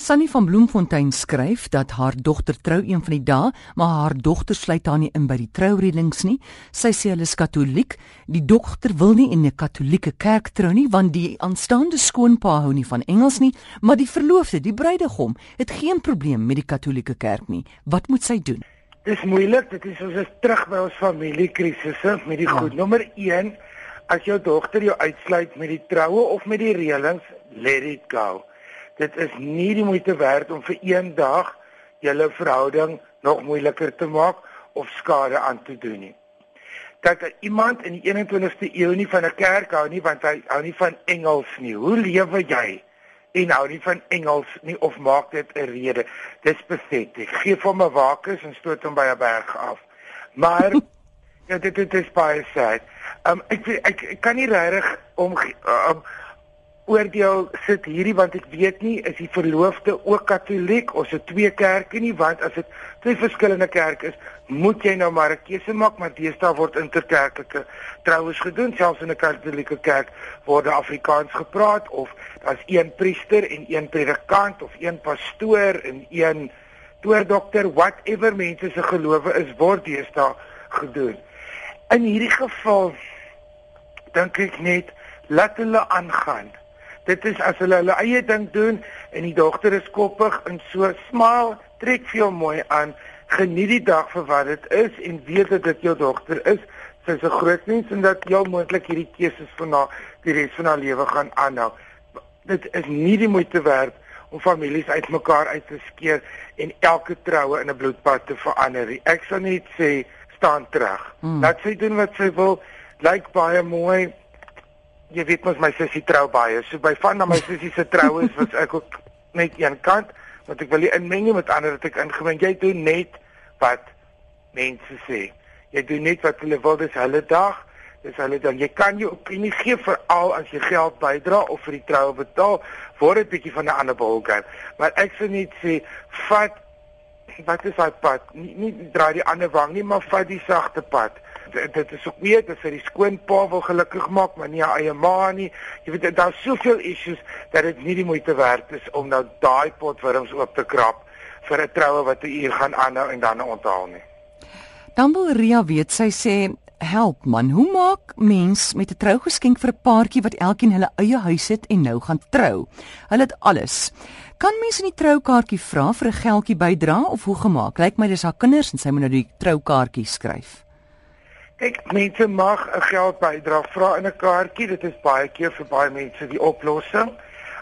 Sunny van Bloemfontein skryf dat haar dogter trou een van die dae, maar haar dogter sluit haar nie in by die troureëlings nie. Sy sê hulle is Katoliek. Die dogter wil nie in 'n Katolieke kerk trou nie want die aanstaande skoonpa hou nie van Engels nie, maar die verloofde, die bruidegom, het geen probleem met die Katolieke kerk nie. Wat moet sy doen? Dis moeilik, dit is ons is terug by ons familiekrisisse met die ja. goed. Nommer 1, as jou dogter jou uitsluit met die troue of met die reëlings, let it go dit is nie die moeite werd om vir een dag julle verhouding nog moeiliker te maak of skade aan te doen nie. Dat iemand in die 21ste eeu nie van 'n kerk hou nie want hy hou nie van Engels nie. Hoe lewe jy? En hou nie van Engels nie of maak dit 'n rede? Dis pathetic. Geef hom 'n wakes en stoot hom by 'n berg af. Maar ja, dit dit is baie sad. Um ek ek, ek kan nie regtig om um, oordeel sit hierdie want ek weet nie is die verloofde ook katoliek of se twee kerke nie want as dit twee verskillende kerke is moet jy nou maar 'n keuse maak maar deesdae word interkerklike troues gedoen selfs in 'n katolieke kerk word Afrikaans gepraat of daar's een priester en een predikant of een pastoor en een toordokter whatever mense se gelowe is word deesdae gedoen. In hierdie geval dink ek net laat hulle aangaan dit is as hulle hulle eie ding doen en die dogter is koppig en so smaal trek veel mooi aan geniet die dag vir wat dit is en weet dat dit jou dogter is. Sy is 'n groot mens en dat jy moontlik hierdie keuses van haar die res van haar lewe gaan aanhou. Dit is nie die moeite werd om families uitmekaar uit te skeer en elke troue in 'n bloedbad te verander ek sal net sê staan terug. Hmm. laat sy doen wat sy wil. Lyk baie mooi jy weet mos my sussie trou baie. So by van na my sussie se troues was ek ook net een kant want ek wil nie inmeng nie met ander dat ek ingemeng. Jy doen net wat mense sê. Jy doen net wat hulle wil dis hulle dag. Dis hulle dan jy kan jou opinie gee vir al as jy geld bydra of vir die troue betaal word dit bietjie van 'n ander ballgame. Maar ek sou net sê vat wat is daai pad? Nie, nie draai die ander wang nie, maar vat die sagte pad dit is ook weet as hy die skoonpa wil gelukkig maak, maar nie eie ma nie. Jy weet daar's soveel issues dat dit nie die moeite werd is om nou daai potwurms oop te krap vir 'n troue wat 'n uur gaan aanhou en dan onthaal nie. Dan wil Ria weet, sy sê Help man, hoe maak mens met 'n trougeskenk vir 'n paartjie wat elkeen hulle eie huis het en nou gaan trou? Hulle het alles. Kan mens in die troukaartjie vra vir 'n geldjie bydra of hoe gemaak? Lyk my dis haar kinders en sy moet nou die troukaartjie skryf. Kyk, mense mag 'n geld bydra vra in 'n kaartjie. Dit is baie keer vir baie mense die oplossing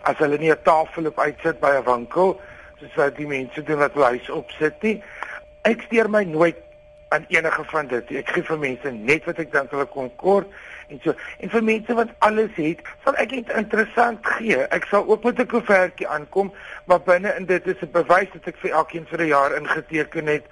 as hulle nie 'n tafel op uitsit by 'n winkel soos wat die mense doen wat huis opsit nie. Ek steur my nooit aan enige van dit. Ek gee vir mense net wat ek dink hulle kon kort en so. En vir mense wat alles het, sal ek dit interessant gee. Ek sal ook met 'n koevertjie aankom, maar binne in dit is 'n bewys dat ek vir elkeen vir 'n jaar ingeteken het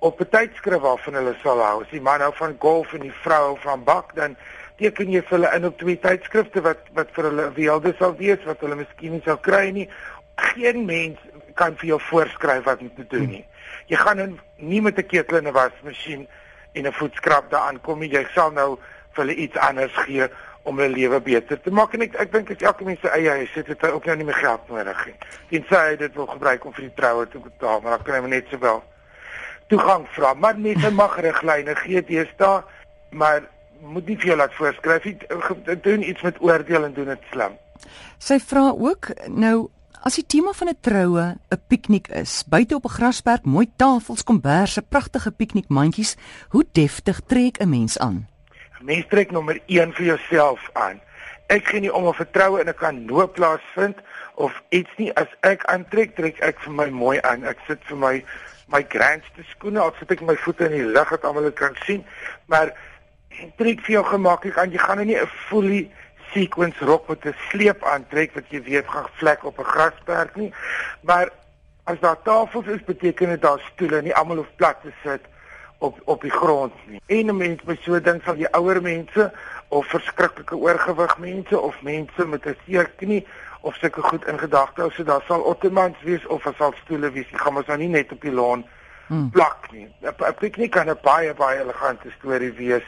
op 'n tydskrif waarvan hulle sal hou. As die man hou van golf en die vrou van bak, dan teken jy vir hulle in op twee tydskrifte wat wat vir hulle weelde sal wees wat hulle miskien nie sou kry nie. Geen mens kan vir jou voorskryf wat om te doen nie. Jy gaan nie met 'n ketel en 'n wasmasjien en 'n voetskrap daar aankom nie. Jy sal nou vir hulle iets anders gee om hulle lewe beter te maak en ek ek dink as elke mens se eie huis het, het hy ook nou nie meer geld nodig nie. Tensy hy dit wil gebruik om vir die troue te betaal, maar dan kan hy net sowel toegang vra. Maar mense mag riglyne gee deesdae, maar moet nie veel laat voorskryf nie. Doen iets met oordeel en doen dit slim. Sy vra ook nou as die tema van 'n troue 'n piknik is, buite op 'n grasperk, mooi tafels, komberse, pragtige piknikmandjies, hoe deftig trek 'n mens aan? 'n Mens trek nommer 1 vir jouself aan. Ek gee nie om of 'n troue in 'n kanoe plaasvind of iets nie. As ek aantrek, trek ek vir my mooi aan. Ek sit vir my my grandste skoene al sit ek my voete in die lug dat almal dit kan sien. Maar trek vir jou gemaklik aan jy gaan nou nie 'n fully sequence rok met 'n sleep aantrek wat jy weet gaan vlek op 'n grasperk nie. Maar as daar tafels is beteken dit daar stoele nie almal hoef plat te sit op op die grond nie. En 'n mens met so ding van die ouer mense of verskriklike oorgewig mense of mense met 'n seer knie of sulke goed in gedagte hou so daar sal ottomans wees of daar sal stoele wees. Jy gaan mos nou nie net op die laan hmm. plak nie. 'n Piknik kan 'n baie baie elegante storie wees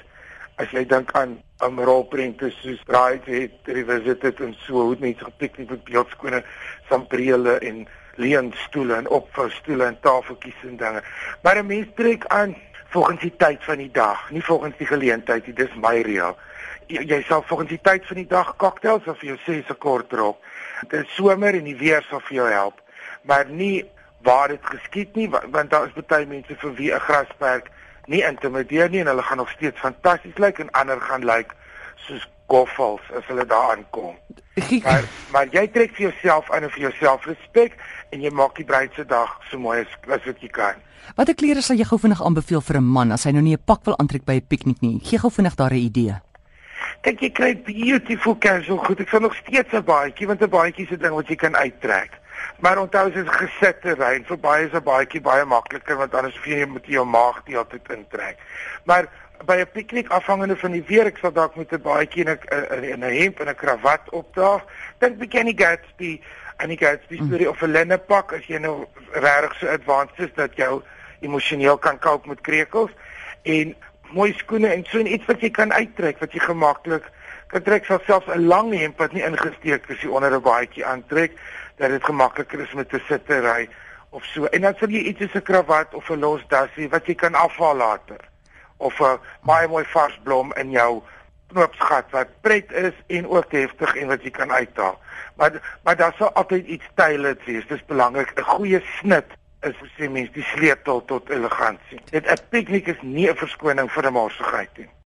as jy dink aan 'n rolprente soos Bride het revisited en so hoe mense gepiknik met beeldskone, sambrele en leunstoele en opvoustoele en tafeltjies en dinge. Maar 'n mens trek aan volgens die tyd van die dag, nie volgens die geleentheid nie. Dis my reël. Jy, jy sal volgens die tyd van die dag cocktails of jou sê se kort rok. Dit is somer en die weer sal vir jou help, maar nie waar dit geskied nie want daar is baie mense vir wie 'n grasperk nie intimideer nie en hulle gaan nog steeds fantasties lyk en ander gaan lyk soos goffels as hulle daar aankom. Maar maar jy trek vir jouself aan en vir jouself respek en jy maak die bruid se dag so mooi as as wat jy kan. Watter klere sal jy gou vinnig aanbeveel vir 'n man as hy nou nie 'n pak wil aantrek by 'n piknik nie? Gee gou vinnig daar 'n idee. Kyk jy kry beautiful casual goed. Ek sal nog steeds 'n baadjie want 'n baadjie is 'n ding wat jy kan uittrek. Maar onthou as dit gesitte reën, vir baie is 'n baadjie baie makliker want anders hoef jy met jou maag die hele tyd intrek. Maar by 'n piknik afhangende van die weer, ek sal dalk met 'n baadjie en 'n in 'n hemp en 'n kravat opdaag. Dink bietjie aan die Gatsby en die Gatsby mm. storie of 'n linne pak as jy nou regtig so advanced is dat jou emosioneel kan koop met krekels en mooi skoene en so iets wat jy kan uittrek wat jy gemaklik kan trek selfs 'n lang hemp wat nie ingesteek is onder 'n baadjie aantrek dat dit gemakliker is met te sit te ry of so. En dan sal jy iets soos 'n kravat of 'n los dassie wat jy kan afhaal later. Of 'n baie mooi vars blom in jou knoopsgat wat pret is en ook heftig en wat jy kan uithaal. Maar maar daar sal altyd iets stylish wees. Dit is belangrik. 'n Goeie snit is vir sê mense die sleutel tot elegansie. Dit 'n piknik is nie 'n verskoning vir 'n morsigheid nie.